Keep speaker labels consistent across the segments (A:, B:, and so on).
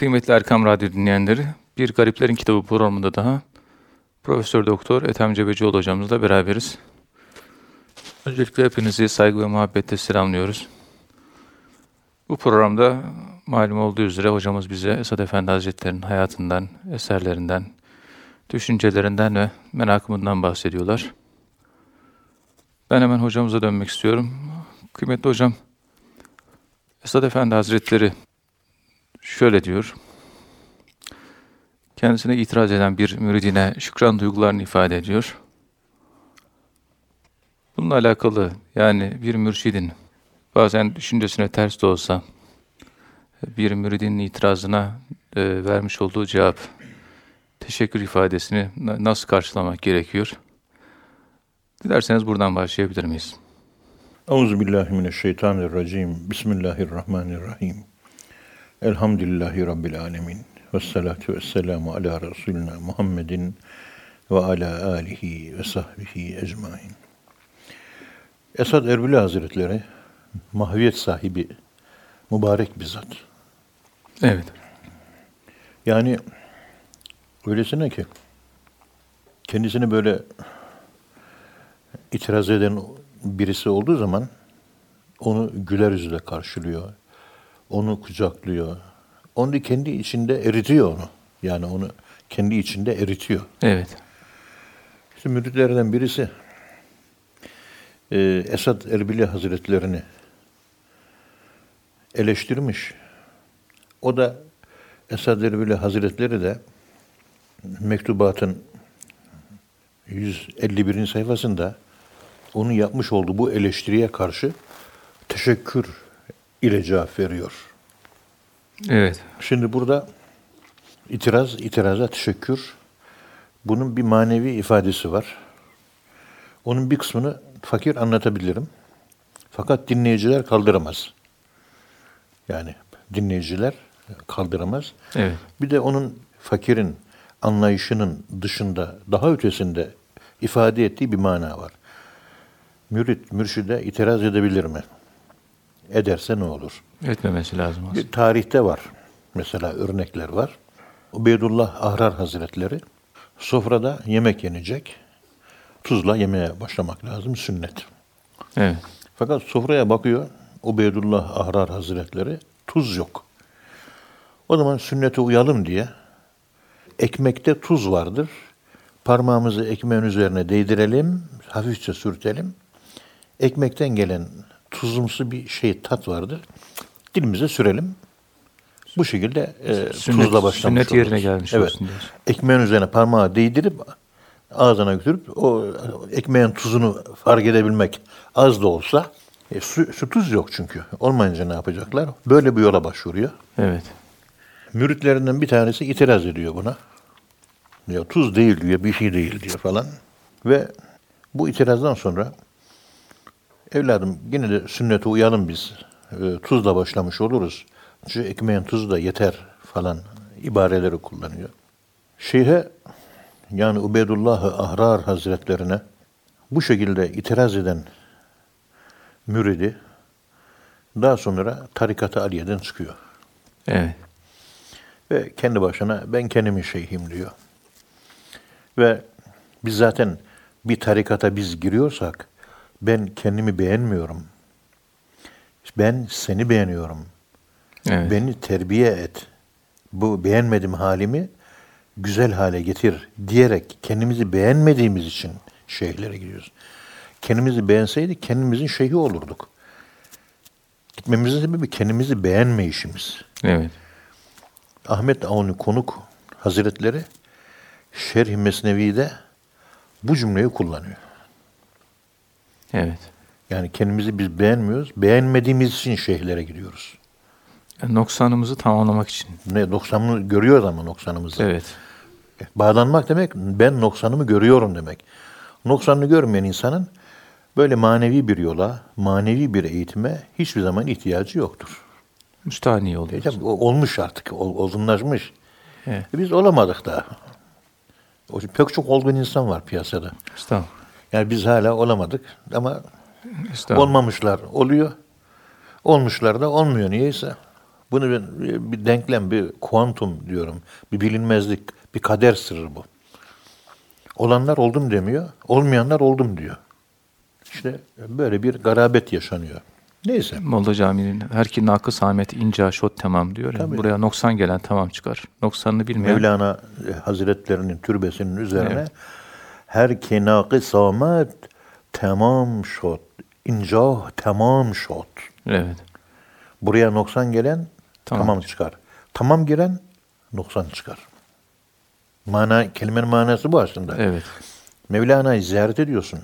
A: Kıymetli Erkam Radyo dinleyenleri, Bir Gariplerin Kitabı programında daha Profesör Doktor Ethem Cebecioğlu hocamızla beraberiz. Öncelikle hepinizi saygı ve muhabbetle selamlıyoruz. Bu programda malum olduğu üzere hocamız bize Esad Efendi Hazretleri'nin hayatından, eserlerinden, düşüncelerinden ve merakımından bahsediyorlar. Ben hemen hocamıza dönmek istiyorum. Kıymetli hocam, Esad Efendi Hazretleri şöyle diyor. Kendisine itiraz eden bir müridine şükran duygularını ifade ediyor. Bununla alakalı yani bir mürşidin bazen düşüncesine ters de olsa bir müridin itirazına e, vermiş olduğu cevap, teşekkür ifadesini nasıl karşılamak gerekiyor? Dilerseniz buradan başlayabilir miyiz?
B: Euzubillahimineşşeytanirracim. Bismillahirrahmanirrahim. Elhamdülillahi Rabbil alemin. Ve salatu ve selamu ala Resulina Muhammedin ve ala alihi ve sahbihi ecmain. Esad Erbili Hazretleri mahviyet sahibi mübarek bir zat.
A: Evet.
B: Yani öylesine ki kendisini böyle itiraz eden birisi olduğu zaman onu güler yüzle karşılıyor. Onu kucaklıyor. Onu kendi içinde eritiyor onu. Yani onu kendi içinde eritiyor.
A: Evet.
B: İşte müritlerden birisi e, Esad Erbili Hazretlerini eleştirmiş. O da Esad Erbili Hazretleri de mektubatın 151. sayfasında onun yapmış olduğu bu eleştiriye karşı teşekkür ile cevap veriyor.
A: Evet.
B: Şimdi burada itiraz, itiraza teşekkür. Bunun bir manevi ifadesi var. Onun bir kısmını fakir anlatabilirim. Fakat dinleyiciler kaldıramaz. Yani dinleyiciler kaldıramaz.
A: Evet.
B: Bir de onun fakirin anlayışının dışında, daha ötesinde ifade ettiği bir mana var. Mürit, mürşide itiraz edebilir mi? Ederse ne olur?
A: Etmemesi lazım aslında.
B: Bir tarihte var. Mesela örnekler var. Ubeydullah Ahrar Hazretleri sofrada yemek yenecek. Tuzla yemeye başlamak lazım. Sünnet.
A: Evet.
B: Fakat sofraya bakıyor. Ubeydullah Ahrar Hazretleri tuz yok. O zaman sünnete uyalım diye ekmekte tuz vardır. Parmağımızı ekmeğin üzerine değdirelim, hafifçe sürtelim. Ekmekten gelen tuzumsu bir şey tat vardır. Dilimize sürelim. Bu şekilde e,
A: Sünnet-
B: tuzla başlamış
A: sünnet yerine
B: oluruz.
A: gelmiş
B: evet.
A: olsun diyorsun.
B: Ekmeğin üzerine parmağı değdirip ağzına götürüp o ekmeğin tuzunu fark edebilmek az da olsa e, su, su tuz yok çünkü. Olmayınca ne yapacaklar? Böyle bir yola başvuruyor.
A: Evet.
B: Müritlerinden bir tanesi itiraz ediyor buna. Diyor tuz değil diyor, bir şey değil diyor falan. Ve bu itirazdan sonra evladım yine de sünnete uyalım biz. E, tuzla başlamış oluruz. Şu ekmeğin tuzu da yeter falan ibareleri kullanıyor. Şeyhe yani Ubeydullah Ahrar Hazretlerine bu şekilde itiraz eden müridi daha sonra tarikat-ı Aliye'den çıkıyor.
A: Evet.
B: Ve kendi başına ben kendimin şeyhim diyor. Ve biz zaten bir tarikata biz giriyorsak ben kendimi beğenmiyorum. Ben seni beğeniyorum.
A: Evet.
B: Beni terbiye et. Bu beğenmedim halimi güzel hale getir diyerek kendimizi beğenmediğimiz için şeyhlere gidiyoruz. Kendimizi beğenseydik kendimizin şeyhi olurduk. Gitmemizin sebebi kendimizi beğenmeyişimiz.
A: Evet.
B: Ahmet Avni Konuk Hazretleri Şerh-i Mesnevi'de bu cümleyi kullanıyor.
A: Evet.
B: Yani kendimizi biz beğenmiyoruz. Beğenmediğimiz için şeyhlere gidiyoruz.
A: Yani noksanımızı tamamlamak için.
B: Ne noksanını görüyoruz ama noksanımızı.
A: Evet.
B: Bağlanmak demek ben noksanımı görüyorum demek. Noksanını görmeyen insanın böyle manevi bir yola, manevi bir eğitime hiçbir zaman ihtiyacı yoktur.
A: Müstahni
B: E
A: oluyoruz.
B: tabii, o- olmuş artık, ol- olgunlaşmış.
A: Evet.
B: E biz olamadık daha. Pek çok olgun insan var piyasada.
A: Estağfurullah.
B: Yani biz hala olamadık ama olmamışlar oluyor. Olmuşlar da olmuyor niyeyse. Bunu ben e, bir denklem, bir kuantum diyorum. Bir bilinmezlik, bir kader sırrı bu. Olanlar oldum demiyor, olmayanlar oldum diyor. İşte böyle bir garabet yaşanıyor. Neyse.
A: Molla Camii'nin her ki nakıs Ahmet inca şot tamam diyor. Yani
B: Tabii.
A: buraya noksan gelen tamam çıkar. Noksanını bilmeyen
B: Mevlana e, Hazretlerinin türbesinin üzerine
A: Evet.
B: Her kenakı samet tamam şot, incah tamam şot.
A: evet.
B: Buraya noksan gelen
A: Tamam.
B: tamam, çıkar. Tamam giren noksan çıkar. Mana, kelimenin manası bu aslında.
A: Evet.
B: Mevlana'yı ziyaret ediyorsun.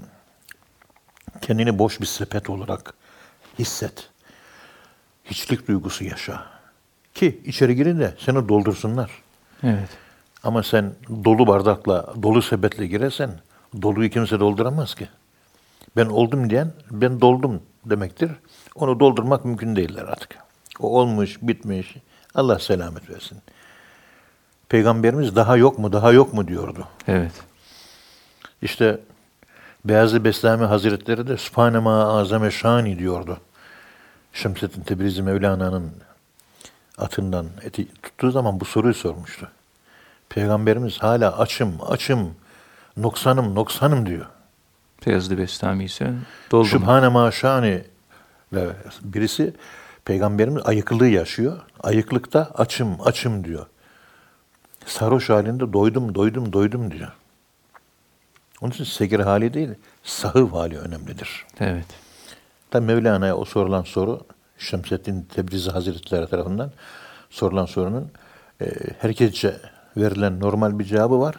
B: Kendini boş bir sepet olarak hisset. Hiçlik duygusu yaşa. Ki içeri girin de seni doldursunlar.
A: Evet.
B: Ama sen dolu bardakla, dolu sepetle girersen doluyu kimse dolduramaz ki. Ben oldum diyen ben doldum demektir. Onu doldurmak mümkün değiller artık. O olmuş, bitmiş. Allah selamet versin. Peygamberimiz daha yok mu, daha yok mu diyordu.
A: Evet.
B: İşte Beyazı Beslami Hazretleri de Sübhane ma azame şani diyordu. Şemsettin Tebrizi Mevlana'nın atından eti tuttuğu zaman bu soruyu sormuştu. Peygamberimiz hala açım, açım, noksanım, noksanım diyor.
A: Beyazlı Bestami ise doldu mu?
B: Sübhane ma şani ve birisi Peygamberimiz ayıklığı yaşıyor. Ayıklıkta açım, açım diyor. Sarhoş halinde doydum, doydum, doydum diyor. Onun için segir hali değil, sahıv hali önemlidir.
A: Evet.
B: Tabi Mevlana'ya o sorulan soru Şemsettin Tebrizi Hazretleri tarafından sorulan sorunun e, herkesçe verilen normal bir cevabı var.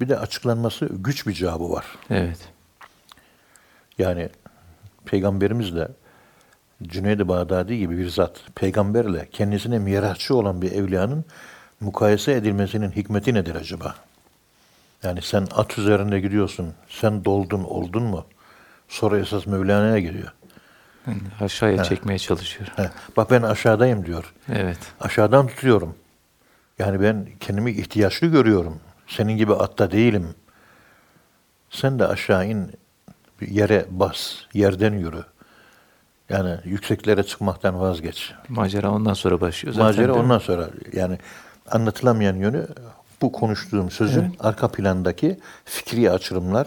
B: Bir de açıklanması güç bir cevabı var.
A: Evet.
B: Yani peygamberimizle Cüneyd-i Bağdadi gibi bir zat peygamberle kendisine mirasçı olan bir evliyanın mukayese edilmesinin hikmeti nedir acaba? Yani sen at üzerinde gidiyorsun, sen doldun, oldun mu? Sonra esas Mevlana'ya.
A: Yani aşağıya çekmeye çalışıyor.
B: He, bak ben aşağıdayım diyor.
A: Evet.
B: Aşağıdan tutuyorum. Yani ben kendimi ihtiyaçlı görüyorum. Senin gibi atta değilim. Sen de aşağı in, bir yere bas, yerden yürü. Yani yükseklere çıkmaktan vazgeç.
A: Macera ondan sonra başlıyor. Zaten
B: Macera ondan sonra yani anlatılamayan yönü bu konuştuğum sözün arka plandaki fikri açılımlar,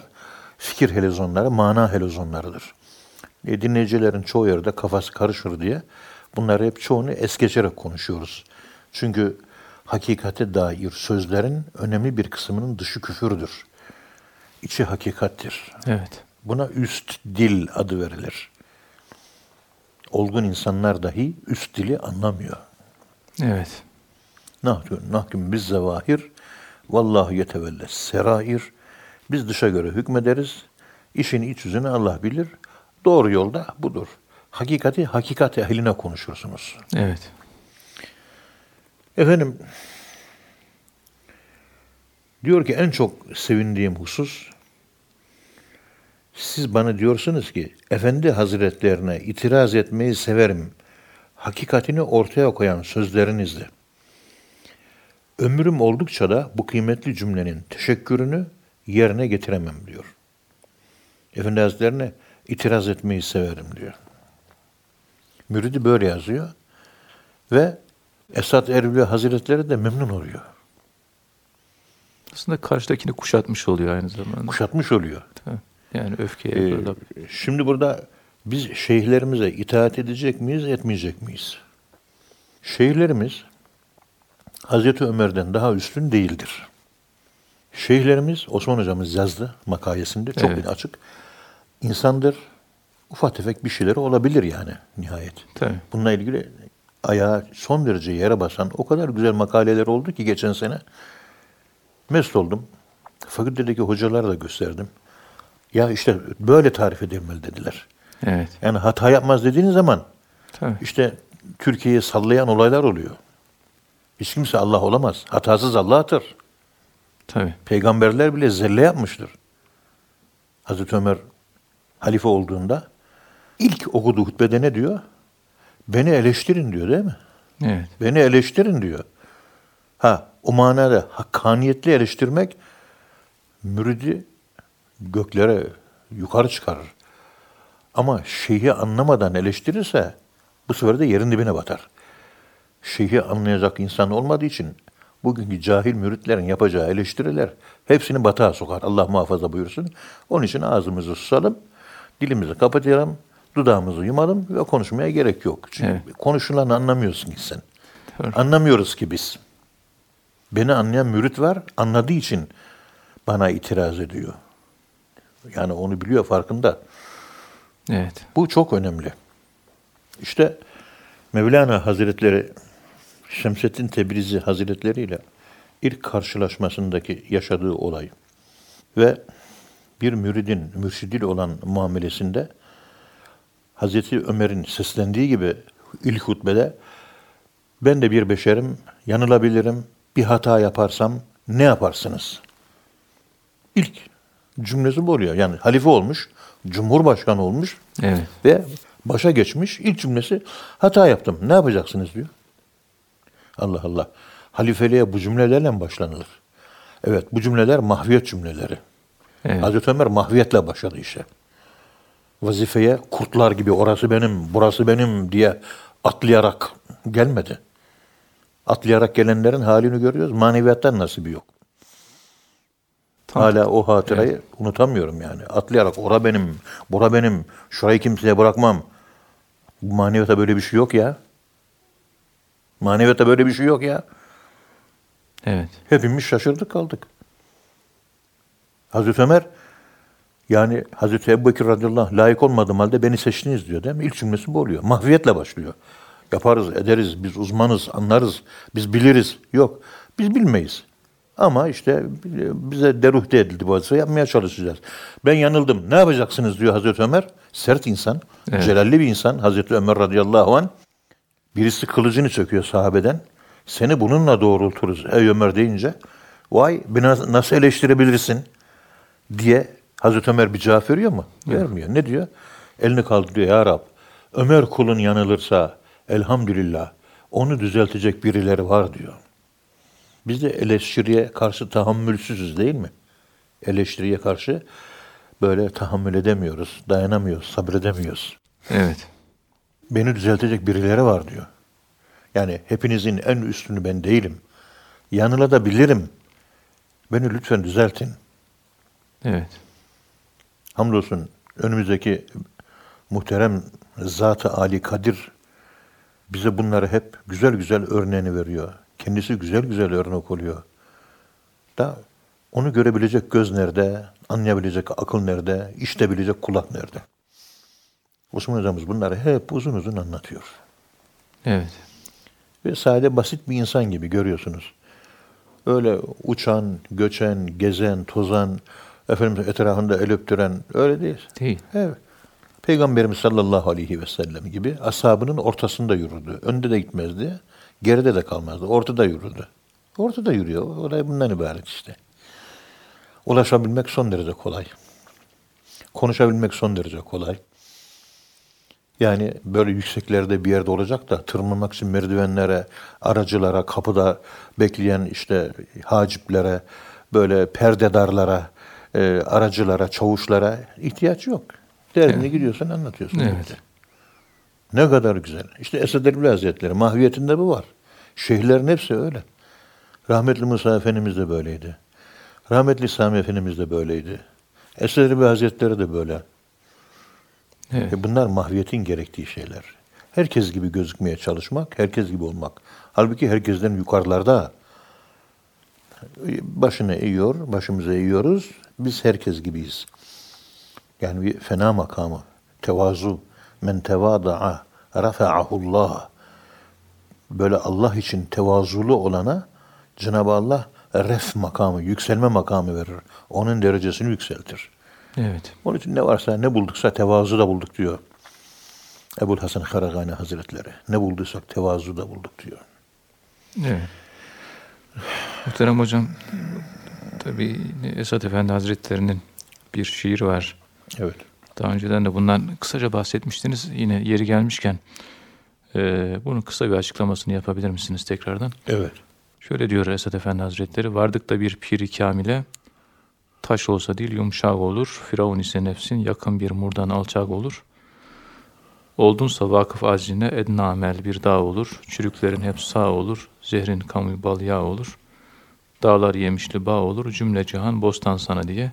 B: fikir helezonları, mana helezonlarıdır. E, dinleyicilerin çoğu yerde kafası karışır diye bunları hep çoğunu es geçerek konuşuyoruz. Çünkü hakikate dair sözlerin önemli bir kısmının dışı küfürdür. İçi hakikattir.
A: Evet.
B: Buna üst dil adı verilir. Olgun insanlar dahi üst dili anlamıyor.
A: Evet.
B: Nahküm, nahküm biz zevahir, vallahu yetevelle serair. Biz dışa göre hükmederiz. İşin iç yüzünü Allah bilir. Doğru yolda budur. Hakikati, hakikat ehline konuşursunuz.
A: Evet.
B: Efendim, diyor ki en çok sevindiğim husus, siz bana diyorsunuz ki, Efendi Hazretlerine itiraz etmeyi severim. Hakikatini ortaya koyan sözlerinizle. Ömrüm oldukça da bu kıymetli cümlenin teşekkürünü yerine getiremem diyor. Efendi Hazretlerine itiraz etmeyi severim diyor. Müridi böyle yazıyor. Ve Esad Erbil Hazretleri de memnun oluyor.
A: Aslında karşıdakini kuşatmış oluyor aynı zamanda.
B: Kuşatmış oluyor.
A: Yani öfkeye
B: Ee,
A: fırlap-
B: şimdi burada biz şeyhlerimize itaat edecek miyiz, etmeyecek miyiz? Şeyhlerimiz Hazreti Ömer'den daha üstün değildir. Şeyhlerimiz, Osman hocamız yazdı makalesinde, çok
A: Evet.
B: açık. İnsandır, ufak tefek bir şeyleri olabilir yani nihayet.
A: Tabii.
B: Bununla ilgili ayağı son derece yere basan o kadar güzel makaleler oldu ki geçen sene. Mest oldum. Fakültedeki hocalara da gösterdim. Ya işte böyle tarif edilmeli dediler.
A: Evet.
B: Yani hata yapmaz dediğiniz zaman
A: Tabii.
B: işte Türkiye'yi sallayan olaylar oluyor. Hiç kimse Allah olamaz. Hatasız Allah'tır.
A: Tabii.
B: Peygamberler bile zelle yapmıştır. Hazreti Ömer halife olduğunda ilk okuduğu hutbede ne diyor? Beni eleştirin diyor değil mi?
A: Evet.
B: Beni eleştirin diyor. Ha o manada hakkaniyetli eleştirmek müridi göklere yukarı çıkarır. Ama şeyhi anlamadan eleştirirse bu sefer de yerin dibine batar. şeyhi anlayacak insan olmadığı için bugünkü cahil müritlerin yapacağı eleştiriler hepsini batağa sokar. Allah muhafaza buyursun. Onun için ağzımızı susalım, dilimizi kapatalım, dudağımızı yumalım ve konuşmaya gerek yok. Çünkü
A: Evet.
B: konuşulanı anlamıyorsun ki sen.
A: Doğru.
B: Anlamıyoruz ki biz. Beni anlayan mürit var, anladığı için bana itiraz ediyor. Yani onu biliyor, farkında.
A: Evet.
B: Bu çok önemli. İşte Mevlana Hazretleri Şemsettin Tebrizi Hazretleri ile ilk karşılaşmasındaki yaşadığı olay ve bir müridin mürşidiyle olan muamelesinde Hazreti Ömer'in seslendiği gibi ilk hutbede ben de bir beşerim, yanılabilirim, bir hata yaparsam ne yaparsınız? İlk cümlesi bu oluyor. Yani halife olmuş, cumhurbaşkanı olmuş,
A: Evet.
B: ve başa geçmiş ilk cümlesi hata yaptım. Ne yapacaksınız diyor. Allah Allah. Halifeliğe bu cümlelerle mi başlanılır? Evet bu cümleler mahviyet cümleleri.
A: Evet.
B: Hazreti Ömer mahviyetle başladı işe. Vazifeye kurtlar gibi orası benim, burası benim diye atlayarak gelmedi. Atlayarak gelenlerin halini görüyoruz. Maneviyattan nasibi yok.
A: Tam-
B: Hala o hatırayı unutamıyorum yani. Atlayarak ora benim, bura benim, şurayı kimseye bırakmam. Maneviyata böyle bir şey yok ya. Maneviyata böyle bir şey yok ya.
A: Evet.
B: Hepimiz şaşırdık kaldık. Hazreti Ömer yani Hazreti Ebu Bekir radıyallahu anh layık olmadığım halde beni seçtiniz diyor değil mi? İlk cümlesi bu oluyor. Mahviyetle başlıyor. Yaparız, ederiz, biz uzmanız, anlarız, biz biliriz. Yok, biz bilmeyiz. Ama işte bize deruhte edildi bu hadise, yapmaya çalışacağız. Ben yanıldım, ne yapacaksınız diyor Hazreti Ömer. Sert insan,
A: Evet.
B: celalli bir insan Hazreti Ömer radıyallahu anh. Birisi kılıcını çöküyor sahabeden. Seni bununla doğrulturuz ey Ömer deyince. Vay beni nas- nasıl eleştirebilirsin diye Hazreti Ömer bir cevap veriyor mu? Vermiyor. Ne diyor? Elini kaldırıyor ya Rab. Ömer kulun yanılırsa elhamdülillah onu düzeltecek birileri var diyor. Biz de eleştiriye karşı tahammülsüzüz değil mi? Eleştiriye karşı böyle tahammül edemiyoruz, dayanamıyoruz, sabredemiyoruz
A: Evet.
B: beni düzeltecek birileri var diyor. Yani hepinizin en üstünü ben değilim. Yanılabilirim. Beni lütfen düzeltin.
A: Evet.
B: Hamdolsun önümüzdeki muhterem Zat-ı Ali Kadir bize bunları hep güzel güzel örneğini veriyor. Kendisi güzel güzel örnek oluyor. Da onu görebilecek göz nerede, anlayabilecek akıl nerede, işitebilecek kulak nerede? Osman Hocamız bunları hep uzun uzun anlatıyor.
A: Evet.
B: Ve sade basit bir insan gibi görüyorsunuz. Öyle uçan, göçen, gezen, tozan, efendim etrafında el öptüren öyle değil.
A: Değil.
B: Evet. Peygamberimiz sallallahu aleyhi ve sellem gibi ashabının ortasında yürüdü. Önde de gitmezdi, geride de kalmazdı. Ortada yürüdü. Ortada yürüyor. Olay bundan ibaret işte. Ulaşabilmek son derece kolay. Konuşabilmek son derece kolay. Yani böyle yükseklerde bir yerde olacak da tırmanmak için merdivenlere, aracılara, kapıda bekleyen işte haciplere, böyle perdedarlara, e, aracılara, çavuşlara ihtiyaç yok. Derdini gidiyorsun anlatıyorsun.
A: Evet.
B: Ne kadar güzel. İşte Esed Erbil Hazretleri mahviyetinde bu var. Şeyhlerin hepsi öyle. Rahmetli Musa Efendimiz de böyleydi. Rahmetli Sami Efendimiz de böyleydi. Esed Erbil Hazretleri de böyle.
A: Evet.
B: E bunlar mahviyetin gerektiği şeyler. Herkes gibi gözükmeye çalışmak, herkes gibi olmak. Halbuki herkesten yukarılarda. Başını eğiyor, başımıza eğiyoruz. Biz herkes gibiyiz. Yani bir fena makamı. Tevazu. Men tevada'a rafa'ahullah. Böyle Allah için tevazulu olana Cenab-ı Allah ref makamı, yükselme makamı verir. Onun derecesini yükseltir.
A: Evet.
B: Onun için ne varsa ne bulduksa tevazu da bulduk diyor. Ebul Hasan Karagani Hazretleri. Ne bulduysak tevazu da bulduk diyor.
A: Evet. Muhterem hocam, tabii Esat Efendi Hazretleri'nin bir şiir var.
B: Evet.
A: Daha önceden de bundan kısaca bahsetmiştiniz. Yine yeri gelmişken e, bunun kısa bir açıklamasını yapabilir misiniz tekrardan?
B: Evet.
A: Şöyle diyor Esat Efendi Hazretleri, vardık da bir piri kamile, taş olsa değil yumuşak olur, firavun ise nefsin yakın bir murdan alçak olur. Oldunsa vakıf acine edna amel bir dağ olur. Çürüklerin hep sağ olur. Zehrin kamu bal yağ olur. Dağlar yemişli bağ olur. Cümle cihan bostan sana diye.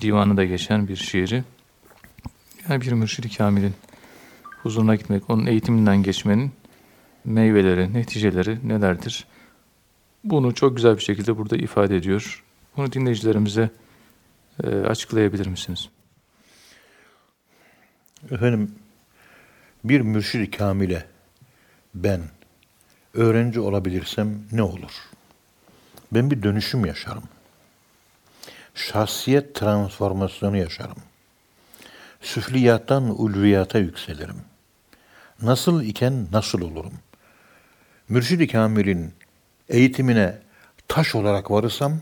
A: Divanı da geçen bir şiiri. Yani bir mürşid-i kamilin huzuruna gitmek, onun eğitiminden geçmenin meyveleri, neticeleri nelerdir? Bunu çok güzel bir şekilde burada ifade ediyor. Bunu dinleyicilerimize e, açıklayabilir misiniz?
B: Efendim bir mürşid-i kamile ben öğrenci olabilirsem ne olur? Ben bir dönüşüm yaşarım. Şahsiyet transformasyonu yaşarım. Süfliyattan ulviyata yükselirim. Nasıl iken nasıl olurum? Mürşid-i Kamil'in eğitimine taş olarak varırsam,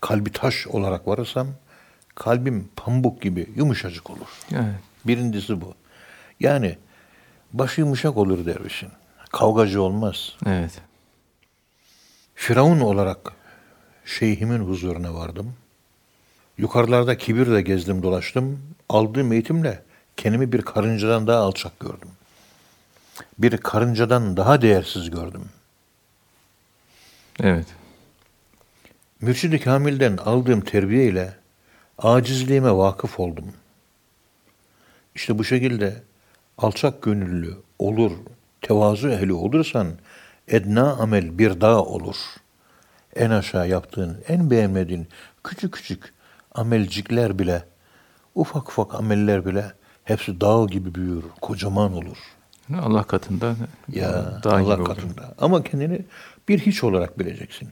B: kalbi taş olarak varırsam, kalbim pamuk gibi yumuşacık olur.
A: Evet.
B: Birincisi bu. Yani başı yumuşak olur dervişin. Kavgacı olmaz.
A: Evet.
B: Firavun olarak şeyhimin huzuruna vardım. Yukarılarda kibirle gezdim dolaştım. Aldığım eğitimle kendimi bir karıncadan daha alçak gördüm. Bir karıncadan daha değersiz gördüm.
A: Evet.
B: Mürşid-i Kamil'den aldığım terbiye ile acizliğime vakıf oldum. İşte bu şekilde alçak gönüllü olur, tevazu ehli olursan edna amel bir dağ olur. En aşağı yaptığın, en beğenmediğin küçük küçük amelcikler bile, ufak ufak ameller bile hepsi dağ gibi büyür, kocaman olur.
A: Allah katında
B: Ya
A: daha
B: Allah
A: gibi olur.
B: katında. Ama kendini bir hiç olarak bileceksin.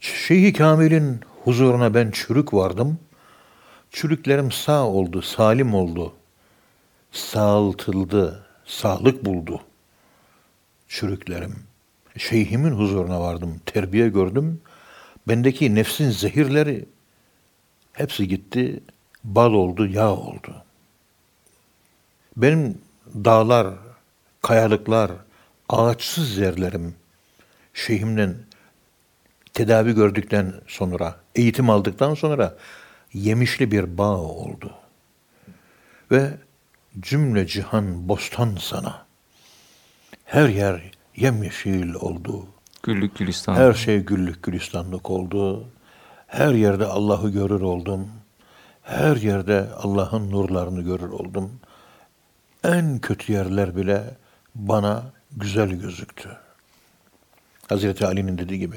B: Şeyhi Kamil'in huzuruna ben çürük vardım. Çürüklerim sağ oldu, salim oldu. Sağaltıldı, sağlık buldu. Çürüklerim. Şeyhimin huzuruna vardım, terbiye gördüm. Bendeki nefsin zehirleri hepsi gitti, bal oldu, yağ oldu. Benim dağlar, kayalıklar, ağaçsız yerlerim şeyhimden tedavi gördükten sonra, eğitim aldıktan sonra yemişli bir bağ oldu. Ve cümle cihan bostan sana. Her yer yemyeşil oldu.
A: Güllük gülistan.
B: Her şey güllük gülistanlık oldu. Her yerde Allah'ı görür oldum. Her yerde Allah'ın nurlarını görür oldum. En kötü yerler bile bana güzel gözüktü. Hazreti Ali'nin dediği gibi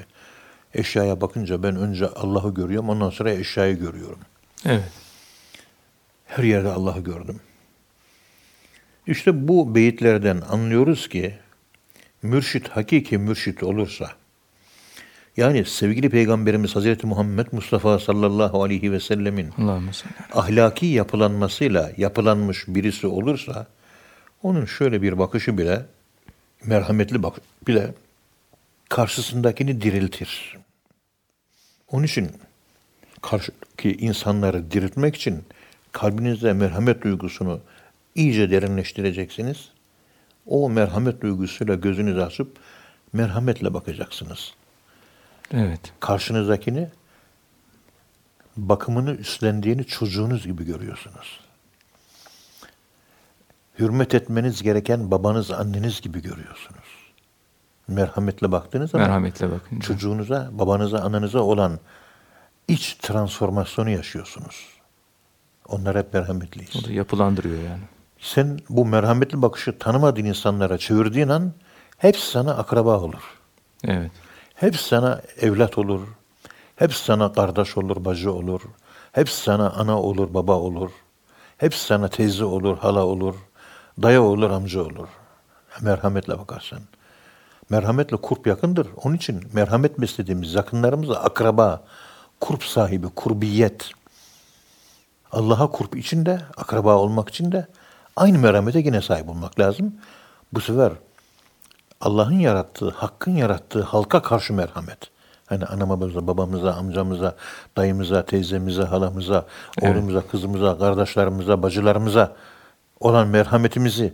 B: eşyaya bakınca ben önce Allah'ı görüyorum ondan sonra eşyayı görüyorum.
A: Evet.
B: Her yerde Allah'ı gördüm. İşte bu beyitlerden anlıyoruz ki mürşit hakiki mürşit olursa yani sevgili Peygamberimiz Hazreti Muhammed Mustafa sallallahu aleyhi ve sellemin ahlaki yapılanmasıyla yapılanmış birisi olursa onun şöyle bir bakışı bile merhametli bak bile karşısındakini diriltir. Onun için karşıdaki insanları diriltmek için kalbinizde merhamet duygusunu iyice derinleştireceksiniz. O merhamet duygusuyla gözünüzü açıp merhametle bakacaksınız.
A: Evet.
B: Karşınızdakini bakımını üstlendiğini çocuğunuz gibi görüyorsunuz. Hürmet etmeniz gereken babanız, anneniz gibi görüyorsunuz. Merhametle baktığınız zaman
A: Merhametle bakınca.
B: çocuğunuza, babanıza, ananıza olan iç transformasyonu yaşıyorsunuz. Onlar hep merhametliyiz.
A: O da yapılandırıyor yani.
B: Sen bu merhametli bakışı tanımadığın insanlara çevirdiğin an hepsi sana akraba olur.
A: Evet.
B: Hepsi sana evlat olur. Hepsi sana kardeş olur, bacı olur. Hepsi sana ana olur, baba olur. Hepsi sana teyze olur, hala olur. Daya olur, amca olur. Merhametle bakarsan. Merhametle kurp yakındır. Onun için merhamet beslediğimiz yakınlarımıza akraba, kurp sahibi, kurbiyet. Allah'a kurp için de, akraba olmak için de aynı merhamete yine sahip olmak lazım. Bu sefer Allah'ın yarattığı, Hakk'ın yarattığı halka karşı merhamet. Hani anamıza, babamıza, amcamıza, dayımıza, teyzemize, halamıza,
A: Evet.
B: oğlumuza, kızımıza, kardeşlerimize, bacılarımıza olan merhametimizi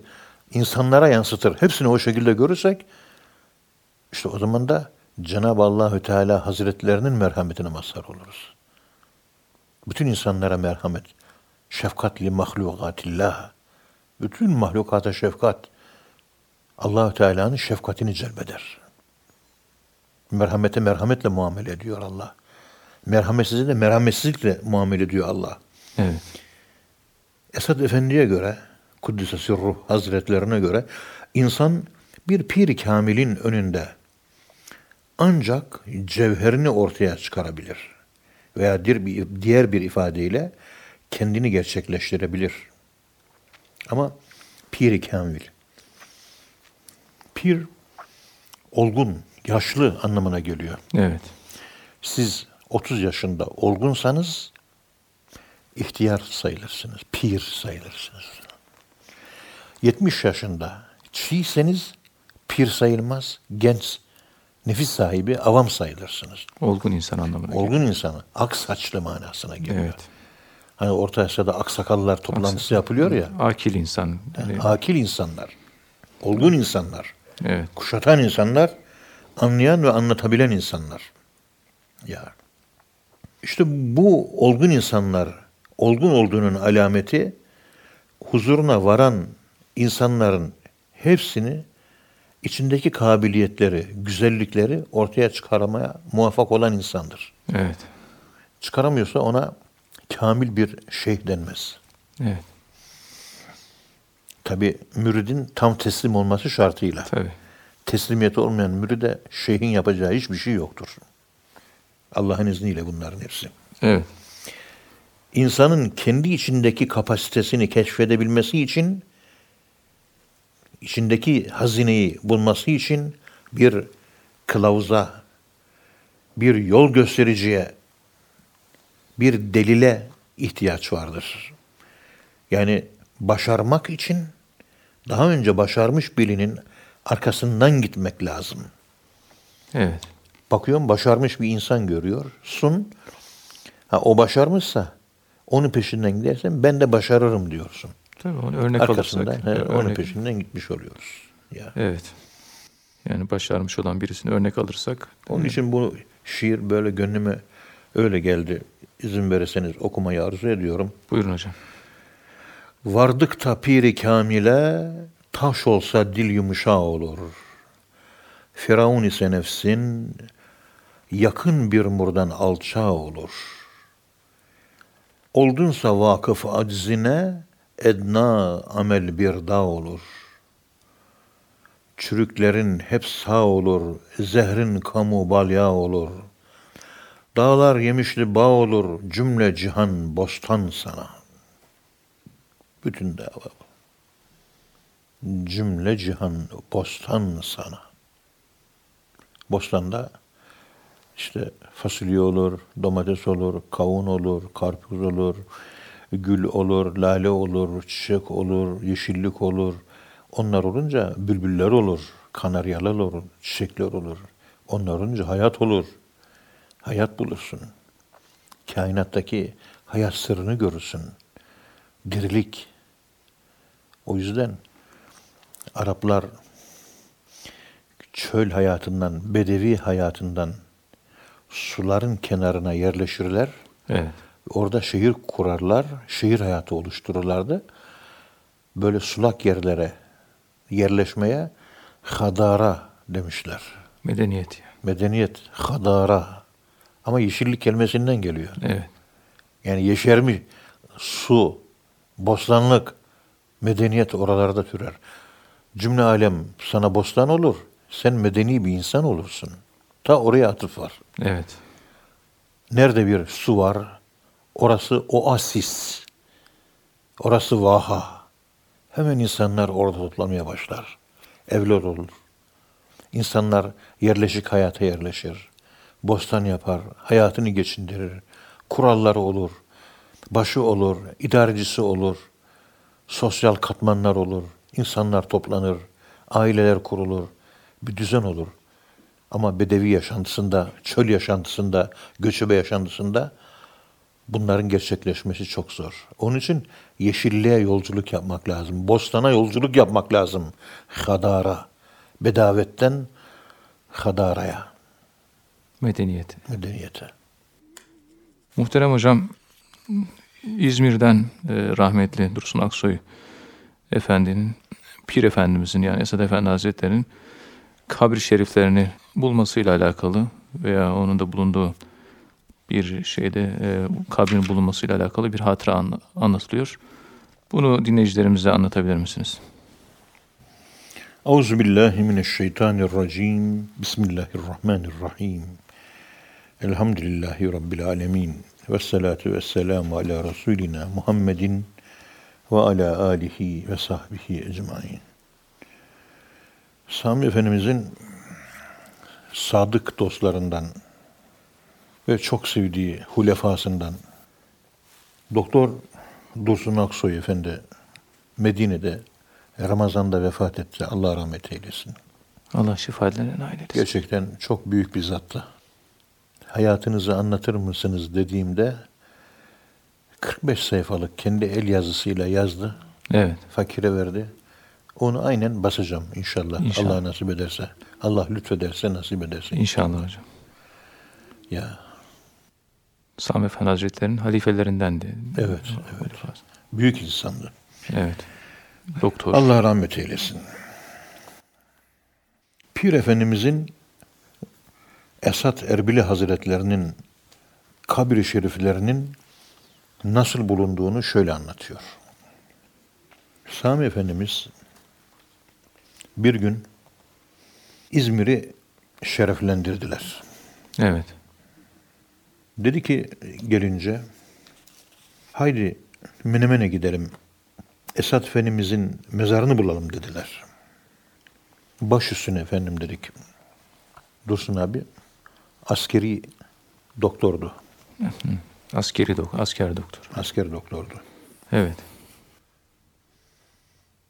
B: insanlara yansıtır. Hepsini o şekilde görürsek işte o zaman da Cenab-ı Allahü Teala Hazretlerinin merhametine mazhar oluruz. Bütün insanlara merhamet Şefkatli mahlukatillah. Bütün mahlukata şefkat. allah Teala'nın şefkatini celbeder. Merhamete merhametle muamele ediyor Allah. Merhametsize de merhametsizlikle muamele ediyor Allah.
A: Evet.
B: Esad Efendi'ye göre, Kuddise Sirruh Hazretlerine göre insan bir pir kamilin önünde ancak cevherini ortaya çıkarabilir. Veya diğer bir ifadeyle kendini gerçekleştirebilir. Ama pir kamil. Pir olgun, yaşlı anlamına geliyor.
A: Evet.
B: Siz 30 yaşında olgunsanız ihtiyar sayılırsınız, pir sayılırsınız. 70 yaşında çiğseniz pir sayılmaz, genç, nefis sahibi, avam sayılırsınız.
A: Olgun insan anlamına geliyor.
B: Olgun insanı, ak saçlı manasına geliyor.
A: Evet.
B: Hani Orta Asya'da aksakallar toplantısı yapılıyor ya.
A: Akil insan. Yani,
B: Akil insanlar, olgun insanlar,
A: evet.
B: kuşatan insanlar, anlayan ve anlatabilen insanlar. Ya. İşte bu olgun insanlar, olgun olduğunun alameti huzuruna varan insanların hepsini içindeki kabiliyetleri, güzellikleri ortaya çıkarmaya muvaffak olan insandır.
A: Evet.
B: Çıkaramıyorsa ona kamil bir şeyh denmez.
A: Evet.
B: Tabi müridin tam teslim olması şartıyla.
A: Tabii.
B: Teslimiyeti olmayan müride şeyhin yapacağı hiçbir şey yoktur. Allah'ın izniyle bunların hepsi.
A: Evet.
B: İnsanın kendi içindeki kapasitesini keşfedebilmesi için, içindeki hazineyi bulması için bir kılavuza, bir yol göstericiye, bir delile ihtiyaç vardır. Yani başarmak için daha önce başarmış birinin arkasından gitmek lazım.
A: Evet.
B: Bakıyorum başarmış bir insan görüyor. Sun. Ha, o başarmışsa onun peşinden gidersen ben de başarırım diyorsun.
A: Tabii onu örnek
B: Arkasından
A: alırsak.
B: he, onun
A: örnek-
B: peşinden gitmiş oluyoruz. Ya.
A: Evet. Yani başarmış olan birisini örnek alırsak.
B: Onun için bu şiir böyle gönlüme öyle geldi. İzin verirseniz okumayı arzu ediyorum.
A: Buyurun hocam.
B: Vardık da piri kamile, taş olsa dil yumuşa olur. Firavun ise nefsin, yakın bir murdan alça olur. Oldunsa vakıf aczine, edna amel bir dağ olur. Çürüklerin hep sağ olur, zehrin kamu balya olur. Dağlar yemişli bağ olur, cümle cihan bostan sana.'' Bütün dava. Cümle cihan bostan sana. Bostanda işte fasulye olur, domates olur, kavun olur, karpuz olur, gül olur, lale olur, çiçek olur, yeşillik olur. Onlar olunca bülbüller olur, kanaryalar olur, çiçekler olur. Onlar olunca hayat olur. Hayat bulursun. Kainattaki hayat sırrını görürsün dirilik. O yüzden Araplar çöl hayatından, bedevi hayatından suların kenarına yerleşirler.
A: Evet.
B: Orada şehir kurarlar, şehir hayatı oluştururlardı. Böyle sulak yerlere yerleşmeye hadara demişler.
A: Medeniyet.
B: Medeniyet, hadara. Ama yeşillik kelimesinden geliyor.
A: Evet.
B: Yani yeşermiş su, bostanlık, medeniyet oralarda türer. Cümle alem sana bostan olur. Sen medeni bir insan olursun. Ta oraya atıf var.
A: Evet.
B: Nerede bir su var, orası oasis. Orası vaha. Hemen insanlar orada toplanmaya başlar. Evler olur. İnsanlar yerleşik hayata yerleşir. Bostan yapar, hayatını geçindirir. Kuralları olur. Başı olur, idarecisi olur. Sosyal katmanlar olur. İnsanlar toplanır. Aileler kurulur. Bir düzen olur. Ama bedevi yaşantısında, çöl yaşantısında, göçebe yaşantısında bunların gerçekleşmesi çok zor. Onun için yeşilliğe yolculuk yapmak lazım. Bostana yolculuk yapmak lazım. Hadara. Bedavetten hadaraya,
A: Medeniyet.
B: medeniyete.
A: Muhterem hocam, İzmir'den e, rahmetli Dursun Aksoy Efendi'nin, Pir Efendimizin yani Esad Efendi Hazretleri'nin kabir şeriflerini bulmasıyla alakalı veya onun da bulunduğu bir şeyde e, kabrin bulunmasıyla alakalı bir hatıra an, anlatılıyor. Bunu dinleyicilerimize anlatabilir misiniz?
B: Euzu billahi mineşşeytanirracim. Bismillahirrahmanirrahim. Elhamdülillahi rabbil alamin. Ves salatu vesselamu ala rasulina Muhammedin ve ala alihi ve sahbihi ecmaîn. Sami Efendimizin sadık dostlarından ve çok sevdiği hulefasından Doktor Dursun Aksoy Efendi Medine'de Ramazan'da vefat etti. Allah rahmet eylesin.
A: Allah şifalarına nail eylesin.
B: Gerçekten çok büyük bir zattı. Hayatınızı anlatır mısınız dediğimde 45 sayfalık kendi el yazısıyla yazdı.
A: Evet.
B: Fakire verdi. Onu aynen basacağım inşallah.
A: İnşallah.
B: Allah nasip ederse. Allah lütfederse nasip ederse.
A: İnşallah hocam.
B: Ya
A: Sami Efendi Hazretleri'nin halifelerindendi.
B: Evet, evet. büyük insandı.
A: Evet. Doktor.
B: Allah rahmet eylesin. Pir Efendimizin Esat Erbili Hazretlerinin kabri şeriflerinin nasıl bulunduğunu şöyle anlatıyor. Sami Efendimiz bir gün İzmir'i şereflendirdiler.
A: Evet.
B: Dedi ki gelince haydi Menemen'e gidelim. Esat Efendimizin mezarını bulalım dediler. Baş üstüne efendim dedik. Dursun abi askeri doktordu.
A: Askeri doktor, asker doktor.
B: Asker doktordu.
A: Evet.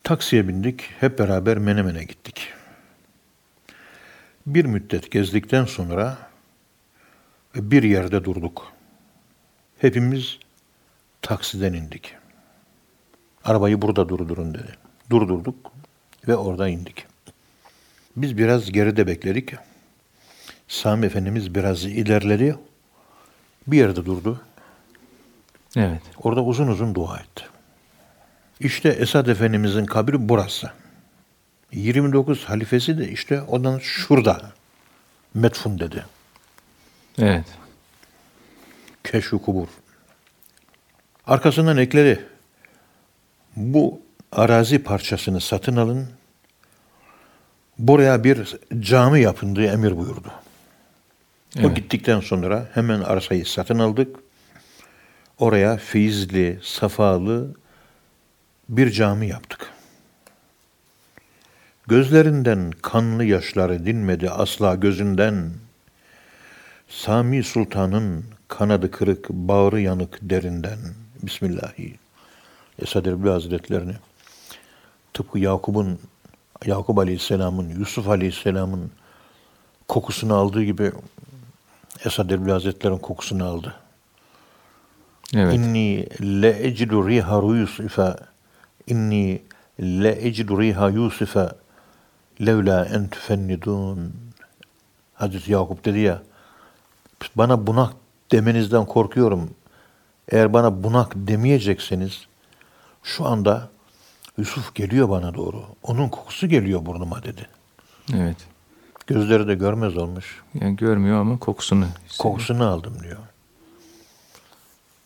B: Taksiye bindik. Hep beraber Menemen'e gittik. Bir müddet gezdikten sonra bir yerde durduk. Hepimiz taksiden indik. Arabayı burada durdurun dedi. Durdurduk ve orada indik. Biz biraz geride bekledik. Sami Efendimiz biraz ilerledi. Bir yerde durdu.
A: Evet.
B: Orada uzun uzun dua etti. İşte Esad Efendimizin kabri burası. 29 halifesi de işte ondan şurada. Metfun dedi.
A: Evet.
B: Keşf-i kubur. Arkasından ekledi. Bu arazi parçasını satın alın. Buraya bir cami yapın diye emir buyurdu. O
A: Evet.
B: gittikten sonra hemen arsayı satın aldık. Oraya feyizli, safalı bir cami yaptık. Gözlerinden kanlı yaşları dinmedi asla gözünden. Sami Sultan'ın kanadı kırık, bağrı yanık derinden. Bismillahi. Esad Erbil Hazretlerini tıpkı Yakup'un Yakup Aleyhisselam'ın, Yusuf Aleyhisselam'ın kokusunu aldığı gibi Esad Erbil Hazretleri'nin kokusunu aldı.
A: Evet.
B: İnni le ecidu riha Yusufa inni le ecidu riha Yusufa levla en tufennidun Hazreti Yakup dedi ya bana bunak demenizden korkuyorum. Eğer bana bunak demeyecekseniz şu anda Yusuf geliyor bana doğru. Onun kokusu geliyor burnuma dedi.
A: Evet.
B: Gözleri de görmez olmuş.
A: Yani görmüyor ama kokusunu hissediyor.
B: Kokusunu aldım diyor.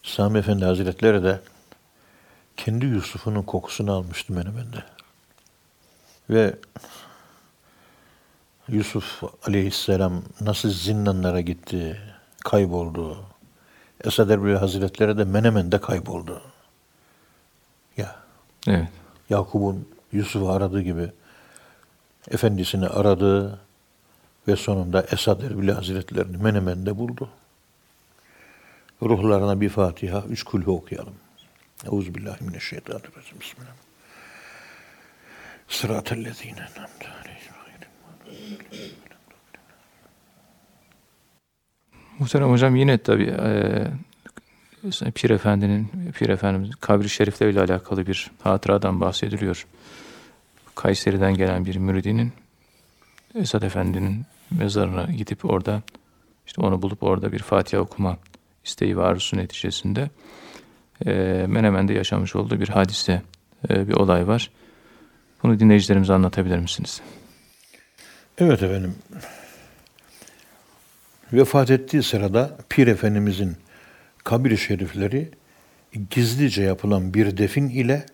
B: Sami Efendi Hazretleri de kendi Yusuf'unun kokusunu almıştı Menemen'de. Ve Yusuf Aleyhisselam nasıl zindanlara gitti, kayboldu. Esad Erbil Hazretleri de Menemen'de kayboldu. Ya
A: Evet.
B: Yakup'un Yusuf'u aradığı gibi efendisini aradı ve sonunda Esad Erbil Hazretlerini Menemen'de buldu. Ruhlarına bir Fatiha, üç kulhu okuyalım. Euzubillahimineşşeytanirracim. Bismillah. Sıratellezine en'amte aleyhim.
A: Muhterem hocam yine tabii e, Pir Efendi'nin, Pir Efendimizin kabri şerifleriyle alakalı bir hatıradan bahsediliyor. Kayseri'den gelen bir müridinin Esad Efendi'nin mezarına gidip orada işte onu bulup orada bir Fatiha okuma isteği ve arzusu neticesinde e, Menemen'de yaşamış olduğu bir hadise, e, bir olay var. Bunu dinleyicilerimize anlatabilir misiniz?
B: Evet efendim. Vefat ettiği sırada Pir Efendimizin kabir şerifleri gizlice yapılan bir defin ile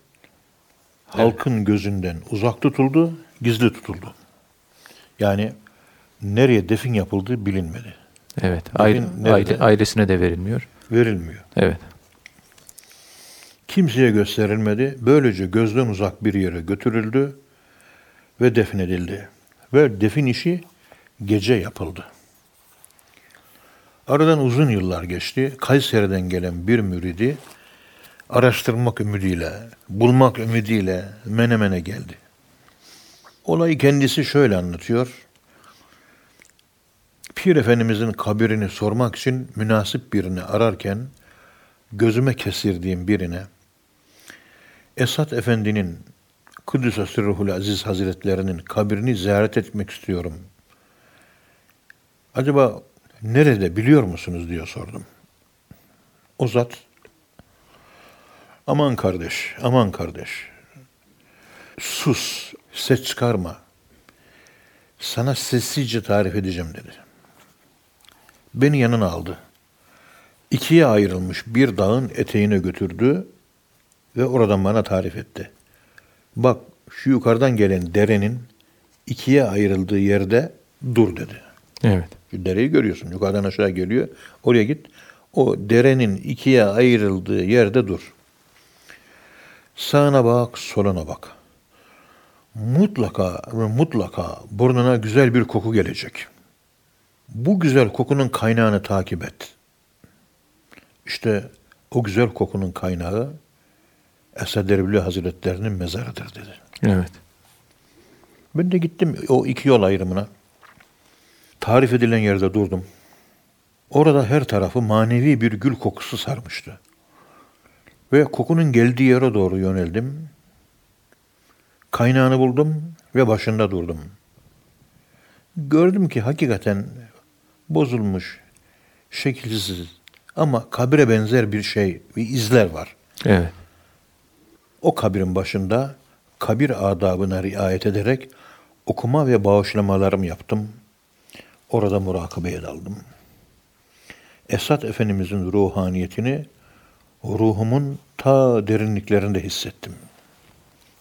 B: halkın gözünden uzak tutuldu, gizli tutuldu. Yani nereye defin yapıldığı bilinmedi.
A: Evet, aile, aile- ailesine de verilmiyor.
B: Verilmiyor.
A: Evet,
B: Kimseye gösterilmedi. Böylece gözden uzak bir yere götürüldü ve defnedildi. Ve defin işi gece yapıldı. Aradan uzun yıllar geçti. Kayseri'den gelen bir müridi araştırmak ümidiyle, bulmak ümidiyle Menemen'e geldi. Olayı kendisi şöyle anlatıyor. Pir Efendimizin kabirini sormak için münasip birini ararken gözüme kesirdiğim birine Esat Efendi'nin Kudüs'e Sırruhul Aziz Hazretlerinin kabrini ziyaret etmek istiyorum. Acaba nerede biliyor musunuz diye sordum. O zat aman kardeş, aman kardeş sus, ses çıkarma. Sana sessizce tarif edeceğim dedi. Beni yanına aldı. İkiye ayrılmış bir dağın eteğine götürdü ve oradan bana tarif etti. Bak şu yukarıdan gelen derenin ikiye ayrıldığı yerde dur dedi.
A: evet,
B: Şu dereyi görüyorsun. Yukarıdan aşağı geliyor. Oraya git. O derenin ikiye ayrıldığı yerde dur. Sağına bak, soluna bak. Mutlaka ve mutlaka burnuna güzel bir koku gelecek. Bu güzel kokunun kaynağını takip et. İşte o güzel kokunun kaynağı Esad Erbil Hazretlerinin mezarıdır dedi.
A: evet,
B: Ben de gittim o iki yol ayrımına. Tarif edilen yerde durdum. Orada her tarafı manevi bir gül kokusu sarmıştı. Ve kokunun geldiği yere doğru yöneldim. Kaynağını buldum ve başında durdum. Gördüm ki hakikaten bozulmuş, şekilsiz ama kabire benzer bir şey, bir izler var.
A: evet,
B: O kabrin başında kabir adabına riayet ederek okuma ve bağışlamalarımı yaptım. Orada murakabeye daldım. Esat Efendimizin ruhaniyetini ruhumun ta derinliklerinde hissettim.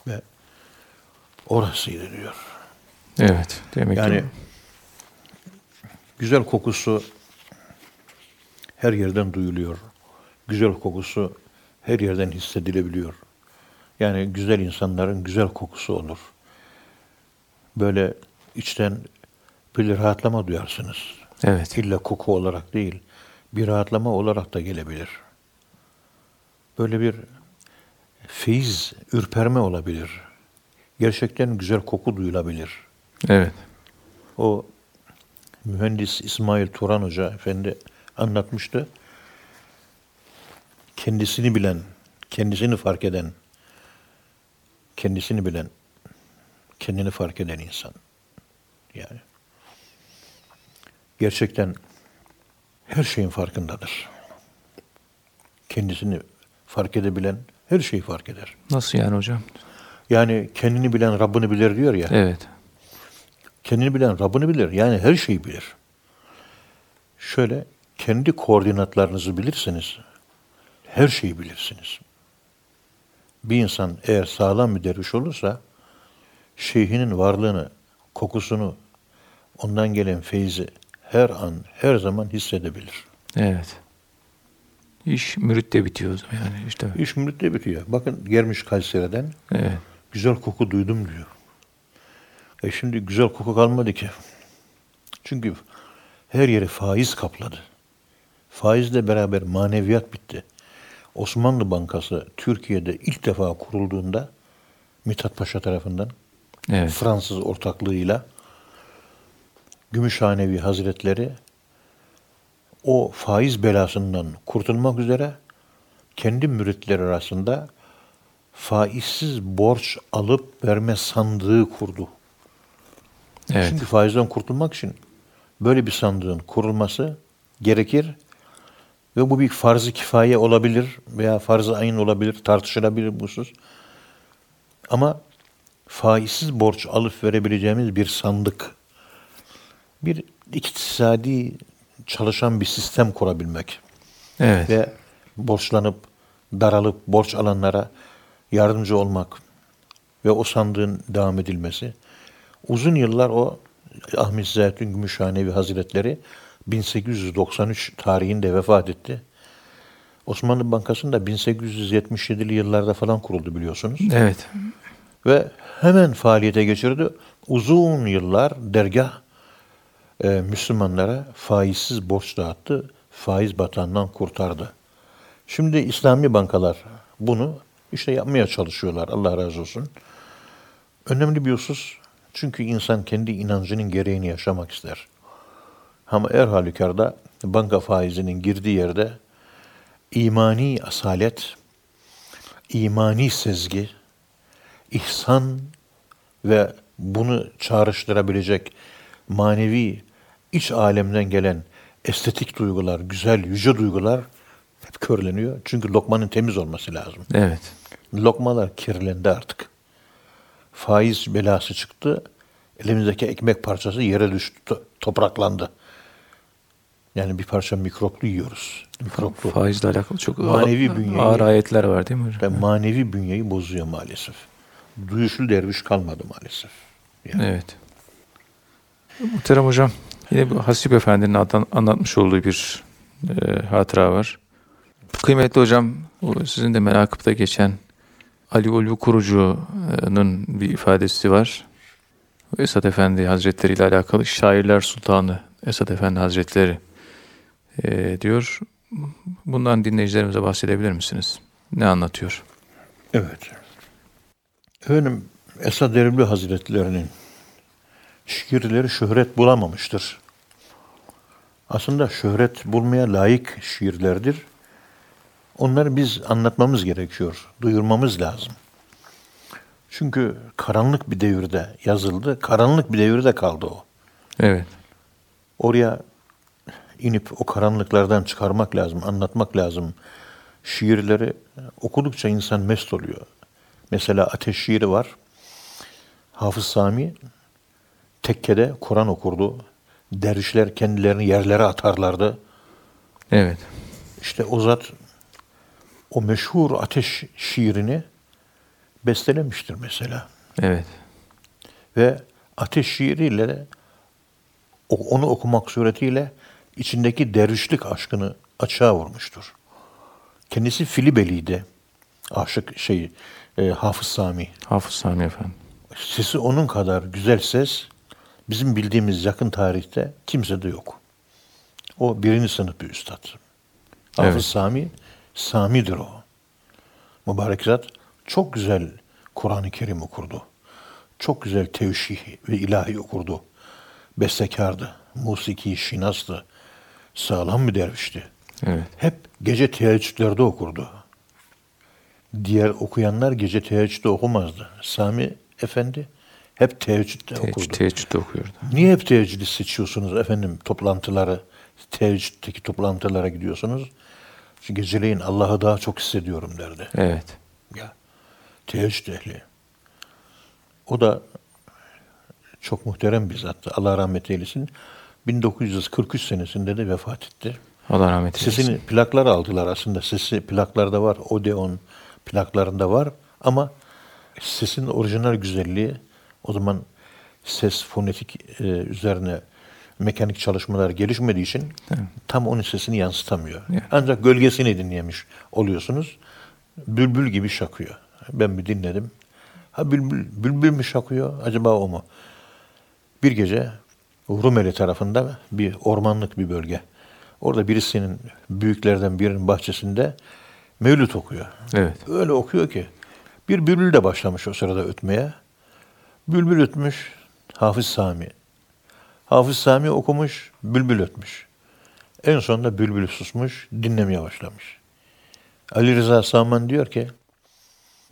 B: Ve orasıydı diyor.
A: evet. Demek
B: Yani
A: ki
B: güzel kokusu her yerden duyuluyor. Güzel kokusu her yerden hissedilebiliyor. Yani güzel insanların güzel kokusu olur. Böyle içten bir rahatlama duyarsınız.
A: evet,
B: İlla koku olarak değil, bir rahatlama olarak da gelebilir. Böyle bir feyiz, ürperme olabilir. Gerçekten güzel koku duyulabilir.
A: evet,
B: O mühendis İsmail Turan Hoca efendi anlatmıştı. Kendisini bilen, kendisini fark eden, kendisini bilen, kendini fark eden insan. Yani gerçekten her şeyin farkındadır. Kendisini fark edebilen her şeyi fark eder.
A: Nasıl yani hocam?
B: Yani kendini bilen Rabbini bilir diyor ya.
A: Evet,
B: Kendini bilen Rabbini bilir. Yani her şeyi bilir. Şöyle kendi koordinatlarınızı bilirseniz her şeyi bilirsiniz. Bir insan eğer sağlam bir derviş olursa şeyhinin varlığını, kokusunu, ondan gelen feyzi her an, her zaman hissedebilir.
A: evet. İş müritte bitiyor o zaman yani işte.
B: İş müritte bitiyor. Bakın gelmiş Kayseri'den
A: Evet,
B: güzel koku duydum diyor. E şimdi güzel koku kalmadı ki. Çünkü her yeri faiz kapladı. Faizle beraber maneviyat bitti. Osmanlı Bankası Türkiye'de ilk defa kurulduğunda Mithat Paşa tarafından
A: evet,
B: Fransız ortaklığıyla Gümüşhanevi Hazretleri o faiz belasından kurtulmak üzere kendi müritleri arasında faizsiz borç alıp verme sandığı kurdu.
A: Evet,
B: Çünkü faizden kurtulmak için böyle bir sandığın kurulması gerekir Ve bu bir farz-ı kifaye olabilir veya farz-ı ayın olabilir, tartışılabilir bu husus. Ama faizsiz borç alıp verebileceğimiz bir sandık, bir iktisadi çalışan bir sistem kurabilmek
A: Evet.
B: ve borçlanıp, daralıp borç alanlara yardımcı olmak ve o sandığın devam edilmesi. Uzun yıllar o Ahmet Zeytun Gümüşhanevi Hazretleri 1893 tarihinde vefat etti. Osmanlı Bankası'nda 1877'li yıllarda falan kuruldu biliyorsunuz.
A: Evet.
B: Ve hemen faaliyete geçirdi. Uzun yıllar dergah e, Müslümanlara faizsiz borç dağıttı. Faiz batağından kurtardı. Şimdi İslami bankalar bunu işte yapmaya çalışıyorlar. Allah razı olsun. Önemli bir husus. Çünkü insan kendi inancının gereğini yaşamak ister. Ama her halükarda banka faizinin girdiği yerde imani asalet, imani sezgi, ihsan ve bunu çağrıştırabilecek manevi iç alemden gelen estetik duygular, güzel, yüce duygular hep körleniyor. Çünkü lokmanın temiz olması lazım.
A: Evet.
B: Lokmalar kirlendi artık. Faiz belası çıktı. Elimizdeki ekmek parçası yere düştü, to- topraklandı. Yani bir parça mikroplu yiyoruz. Mikroplu.
A: Faizle alakalı çok
B: Manevi
A: ağır,
B: bünyeyi-
A: ağır ayetler var değil mi hocam?
B: Ve manevi bünyeyi bozuyor maalesef. Duyuşlu derviş kalmadı maalesef. Yani
A: Evet. Muhterem hocam, yine bu Hasip Efendi'nin anlat- anlatmış olduğu bir e, hatıra var. Kıymetli hocam, sizin de menakıpta geçen Ali Ulvi Kurucu'nun bir ifadesi var. Esad Efendi Hazretleri ile alakalı Şairler Sultanı Esad Efendi Hazretleri e, diyor. Bundan dinleyicilerimize bahsedebilir misiniz? Ne anlatıyor?
B: Evet. Efendim Esad Erbil Hazretlerinin şiirleri şöhret bulamamıştır. Aslında şöhret bulmaya layık şiirlerdir. Onları biz anlatmamız gerekiyor, duyurmamız lazım. Çünkü karanlık bir devirde yazıldı, karanlık bir devirde kaldı o.
A: Evet.
B: Oraya inip o karanlıklardan çıkarmak lazım, anlatmak lazım. Şiirleri okudukça insan mest oluyor. Mesela Ateş şiiri var. Hafız Sami tekkede Kur'an okurdu. Dervişler kendilerini yerlere atarlardı.
A: Evet.
B: İşte o zat o meşhur Ateş şiirini bestelemiştir mesela.
A: Evet.
B: Ve ateş şiiriyle de onu okumak suretiyle içindeki dervişlik aşkını açığa vurmuştur. Kendisi Filibeli'ydi. Aşık şey e, Hafız Sami.
A: Hafız Sami Efendi.
B: Sesi onun kadar güzel ses bizim bildiğimiz yakın tarihte kimsede yok. O birinci sınıf bir üstad. Hafız
A: Evet.
B: Sami, Sami'dir o. Mübarek zat çok güzel Kur'an-ı Kerim okurdu. Çok güzel tevşih ve ilahi okurdu. Bestekardı, musiki, şinastı. Sağlam bir dervişti.
A: Evet.
B: Hep gece teheccüdlerde okurdu. Diğer okuyanlar gece teheccüde okumazdı. Sami Efendi hep teheccüde okurdu.
A: Teheccüd, teheccüde okuyordu.
B: Niye hep teheccüdü seçiyorsunuz efendim toplantıları, teheccüddeki toplantılara gidiyorsunuz? Çünkü geceleyin Allah'ı daha çok hissediyorum derdi.
A: Evet.
B: Ya teheccüd ehli. O da çok muhterem bir zattı. Allah rahmet eylesin. 1943 senesinde de vefat etti.
A: Allah rahmet eylesin.
B: Sesini plaklar aldılar aslında. Sesi plaklarda var. Odeon plaklarında var. Ama sesin orijinal güzelliği o zaman ses fonetik e, üzerine mekanik çalışmalar gelişmediği için tam onun sesini yansıtamıyor.
A: Evet.
B: Ancak gölgesini dinlemiş oluyorsunuz. Bülbül gibi şakıyor. Ben bir dinledim. Ha bülbül, bülbül mü şakıyor? Acaba o mu? Bir gece Rumeli tarafında bir ormanlık bir bölge. Orada birisinin büyüklerden birinin bahçesinde mevlüt okuyor.
A: Evet.
B: Öyle okuyor ki bir bülbül de başlamış o sırada ötmeye. Bülbül ötmüş, Hafız Sami. Hafız Sami okumuş, bülbül ötmüş. En sonunda bülbül susmuş, dinlemeye başlamış. Ali Rıza Saman diyor ki,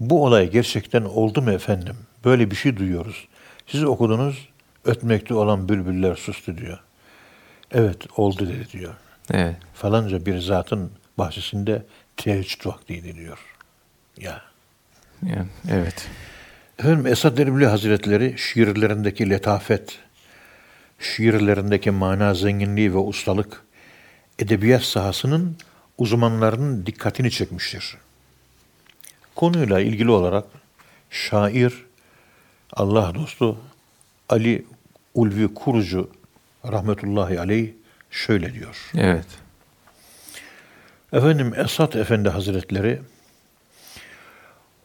B: bu olay gerçekten oldu mu efendim? Böyle bir şey duyuyoruz. Siz okudunuz, ötmekte olan bülbüller sustu diyor. Evet oldu dedi diyor.
A: Evet.
B: Falanca bir zatın bahçesinde teheccüd vaktiydi diyor. Ya.
A: Yani, evet.
B: Efendim Esad Erbil Hazretleri şiirlerindeki letafet, şiirlerindeki mana zenginliği ve ustalık, edebiyat sahasının uzmanlarının dikkatini çekmiştir. Konuyla ilgili olarak şair, Allah dostu Ali Ulvi Kurucu rahmetullahi aleyh şöyle diyor.
A: Evet.
B: Efendim Esat Efendi Hazretleri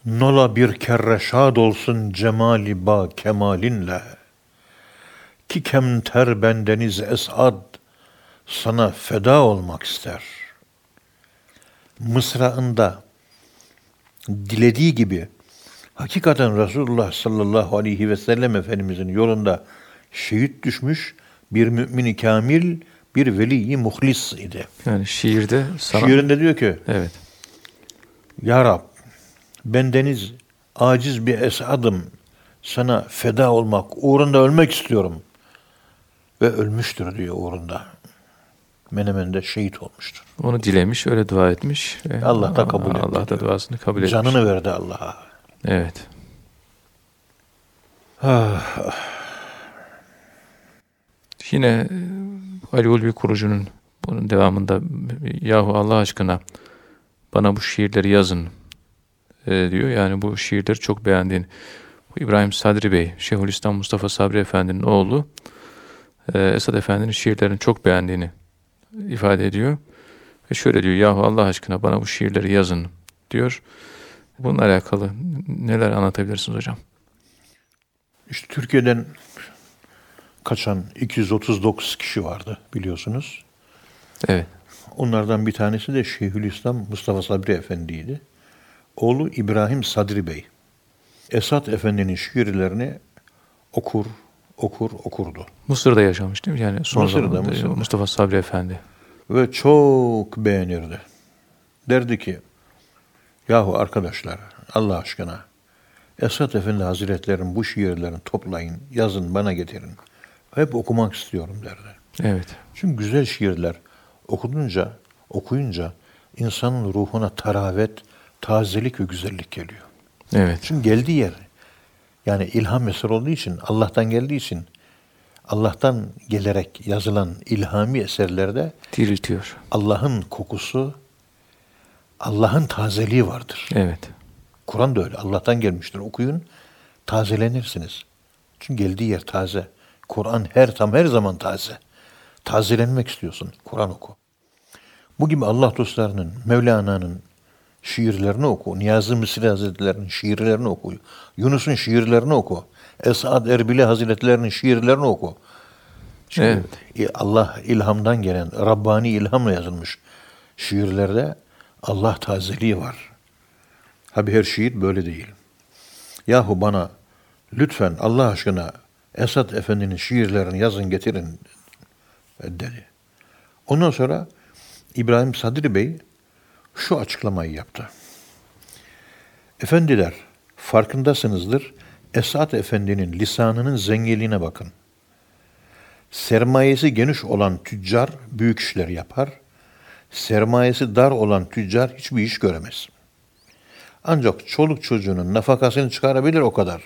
B: Nola bir kerre şad olsun cemali ba kemalinle ki kemter bendeniz esad sana feda olmak ister. Mısra'ında dilediği gibi hakikaten Resulullah sallallahu aleyhi ve sellem Efendimizin yolunda şehit düşmüş bir mümin kamil, bir veli muhlis idi.
A: Yani şiirde sana...
B: Şiirinde diyor ki,
A: Evet.
B: Ya Rab, bendeniz aciz bir esadım, sana feda olmak, uğrunda ölmek istiyorum. Ve ölmüştür diyor uğrunda. Menemen'de şehit olmuştur.
A: Onu dilemiş, öyle dua etmiş. ve
B: Allah da kabul etti
A: Allah da duasını kabul etmiş.
B: Canını verdi Allah'a.
A: Evet.
B: Ah,
A: Yine e, Ali Ulvi kurucunun bunun devamında yahu Allah aşkına bana bu şiirleri yazın e, diyor. Yani bu şiirleri çok beğendiğin bu İbrahim Sadri Bey, Şeyhülislam Mustafa Sabri Efendi'nin oğlu Esad Efendi'nin şiirlerini çok beğendiğini ifade ediyor. Ve şöyle diyor yahu Allah aşkına bana bu şiirleri yazın diyor. Bununla alakalı neler anlatabilirsiniz hocam?
B: işte Türkiye'den kaçan 239 kişi vardı biliyorsunuz.
A: Evet.
B: Onlardan bir tanesi de Şeyhülislam Mustafa Sabri Efendi'ydi. Oğlu İbrahim Sadri Bey. Esat Efendi'nin şiirlerini okur, okur, okurdu.
A: Mısır'da yaşamış değil mi? Yani son
B: Mısır'da,
A: zamanda
B: Mısır'da.
A: Mustafa Sabri Efendi.
B: Ve çok beğenirdi. Derdi ki, yahu arkadaşlar Allah aşkına Esat Efendi Hazretleri'nin bu şiirlerini toplayın, yazın bana getirin. Hep okumak istiyorum derdi.
A: Evet.
B: Çünkü güzel şiirler okununca, okuyunca insanın ruhuna taravet, tazelik ve güzellik geliyor.
A: Evet.
B: Çünkü geldiği yer yani ilham eseri olduğu için, Allah'tan geldiği için Allah'tan gelerek yazılan ilhami eserlerde
A: Diriltiyor.
B: Allah'ın kokusu, Allah'ın tazeliği vardır.
A: Evet.
B: Kur'an da öyle. Allah'tan gelmiştir. Okuyun, tazelenirsiniz. Çünkü geldiği yer taze. Kur'an her tam her zaman taze. Tazelenmek istiyorsun. Kur'an oku. Bu gibi Allah dostlarının, Mevlana'nın şiirlerini oku. Niyazi Mısri Hazretleri'nin şiirlerini oku. Yunus'un şiirlerini oku. Esad Erbili Hazretleri'nin şiirlerini oku. Çünkü Allah ilhamdan gelen, Rabbani ilhamla yazılmış şiirlerde Allah tazeliği var. Tabi her şiir böyle değil. Yahu bana lütfen Allah aşkına Esad Efendi'nin şiirlerini yazın getirin dedi. Ondan sonra İbrahim Sadri Bey şu açıklamayı yaptı. Efendiler farkındasınızdır Esad Efendi'nin lisanının zenginliğine bakın. Sermayesi geniş olan tüccar büyük işler yapar. Sermayesi dar olan tüccar hiçbir iş göremez. Ancak çoluk çocuğunun nafakasını çıkarabilir o kadar.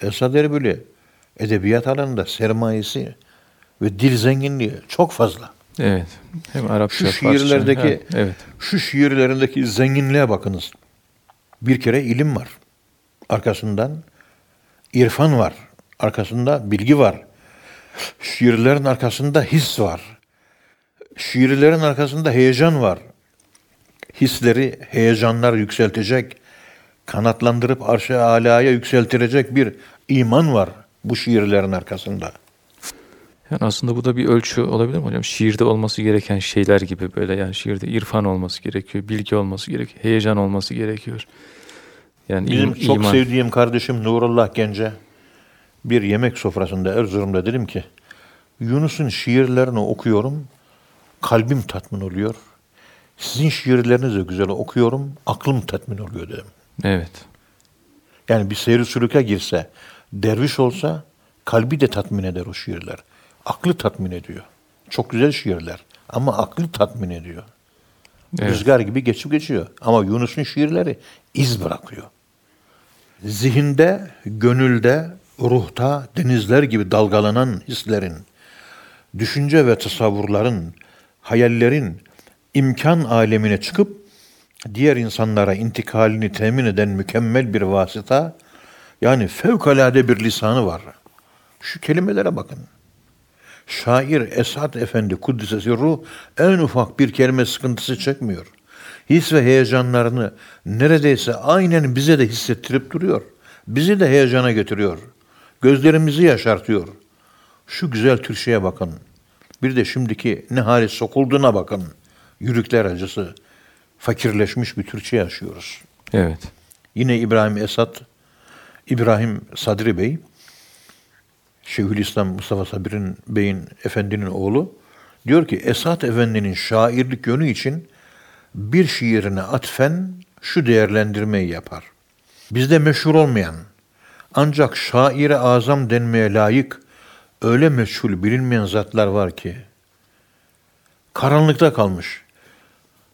B: Esad Erbili edebiyat alanında sermayesi ve dil zenginliği çok fazla.
A: Evet. Hem Arapça,
B: Şu
A: Farsça.
B: şiirlerdeki
A: Evet.
B: şu şiirlerindeki zenginliğe bakınız. Bir kere ilim var. Arkasından irfan var. Arkasında bilgi var. Şiirlerin arkasında his var. Şiirlerin arkasında heyecan var. Hisleri, heyecanlar yükseltecek, kanatlandırıp arş-ı alaya yükseltirecek bir iman var bu şiirlerin arkasında.
A: Yani aslında bu da bir ölçü olabilir mi hocam? Şiirde olması gereken şeyler gibi böyle yani şiirde irfan olması gerekiyor, bilgi olması gerekiyor, heyecan olması gerekiyor. Yani
B: Bizim
A: im-
B: çok
A: iman.
B: sevdiğim kardeşim Nurullah Gence bir yemek sofrasında Erzurum'da dedim ki Yunus'un şiirlerini okuyorum, kalbim tatmin oluyor. Sizin şiirleriniz de güzel okuyorum, aklım tatmin oluyor dedim.
A: Evet.
B: Yani bir seyri sülüke girse, derviş olsa kalbi de tatmin eder o şiirler. Aklı tatmin ediyor. Çok güzel şiirler. Ama aklı tatmin ediyor.
A: Evet.
B: Rüzgar gibi geçip geçiyor. Ama Yunus'un şiirleri iz bırakıyor. Zihinde, gönülde, ruhta denizler gibi dalgalanan hislerin, düşünce ve tasavvurların, hayallerin imkan alemine çıkıp diğer insanlara intikalini temin eden mükemmel bir vasıta, yani fevkalade bir lisanı var. Şu kelimelere bakın. Şair Esat Efendi Kuddisesi Ruh en ufak bir kelime sıkıntısı çekmiyor. His ve heyecanlarını neredeyse aynen bize de hissettirip duruyor. Bizi de heyecana getiriyor. Gözlerimizi yaşartıyor. Şu güzel Türkçe'ye bakın. Bir de şimdiki ne hali sokulduğuna bakın. Yürükler acısı. Fakirleşmiş bir Türkçe yaşıyoruz.
A: Evet.
B: Yine İbrahim Esat, İbrahim Sadri Bey, Şeyhülislam Mustafa Sabir'in Bey'in efendinin oğlu diyor ki Esat Efendi'nin şairlik yönü için bir şiirine atfen şu değerlendirmeyi yapar. Bizde meşhur olmayan ancak şaire azam denmeye layık öyle meşhur bilinmeyen zatlar var ki karanlıkta kalmış.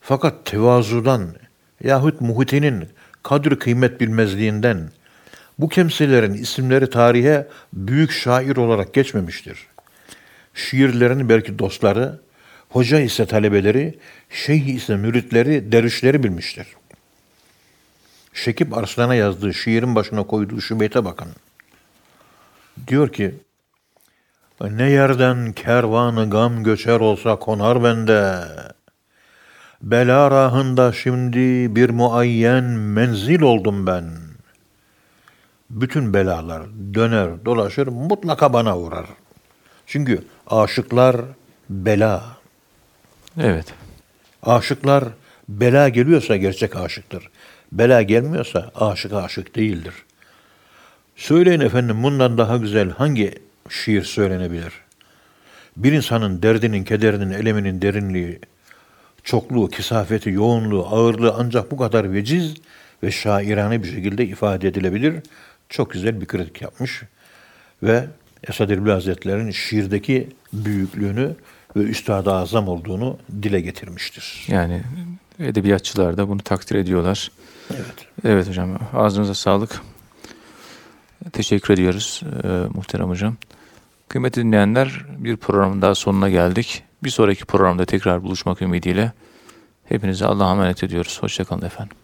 B: Fakat tevazudan yahut muhitinin kadr kıymet bilmezliğinden bu kimselerin isimleri tarihe büyük şair olarak geçmemiştir. Şiirlerini belki dostları, hoca ise talebeleri, şeyh ise müritleri, dervişleri bilmiştir. Şekip Arslan'a yazdığı şiirin başına koyduğu şu beyte bakın. Diyor ki, ne yerden kervanı gam göçer olsa konar bende. Bela rahında şimdi bir muayyen menzil oldum ben. Bütün belalar döner dolaşır mutlaka bana uğrar. Çünkü aşıklar bela.
A: Evet.
B: Aşıklar bela geliyorsa gerçek aşıktır. Bela gelmiyorsa aşık aşık değildir. Söyleyin efendim bundan daha güzel hangi şiir söylenebilir? Bir insanın derdinin, kederinin, eleminin derinliği, çokluğu, kisafeti, yoğunluğu, ağırlığı ancak bu kadar veciz ve şairane bir şekilde ifade edilebilir. Çok güzel bir kritik yapmış ve Esad Erbil Hazretleri'nin şiirdeki büyüklüğünü ve üstad-ı azam olduğunu dile getirmiştir.
A: Yani edebiyatçılar da bunu takdir ediyorlar.
B: Evet.
A: Evet hocam. Ağzınıza sağlık. Teşekkür ediyoruz e, muhterem hocam. Kıymetli dinleyenler bir programın daha sonuna geldik. Bir sonraki programda tekrar buluşmak ümidiyle hepinize Allah'a emanet ediyoruz. Hoşçakalın efendim.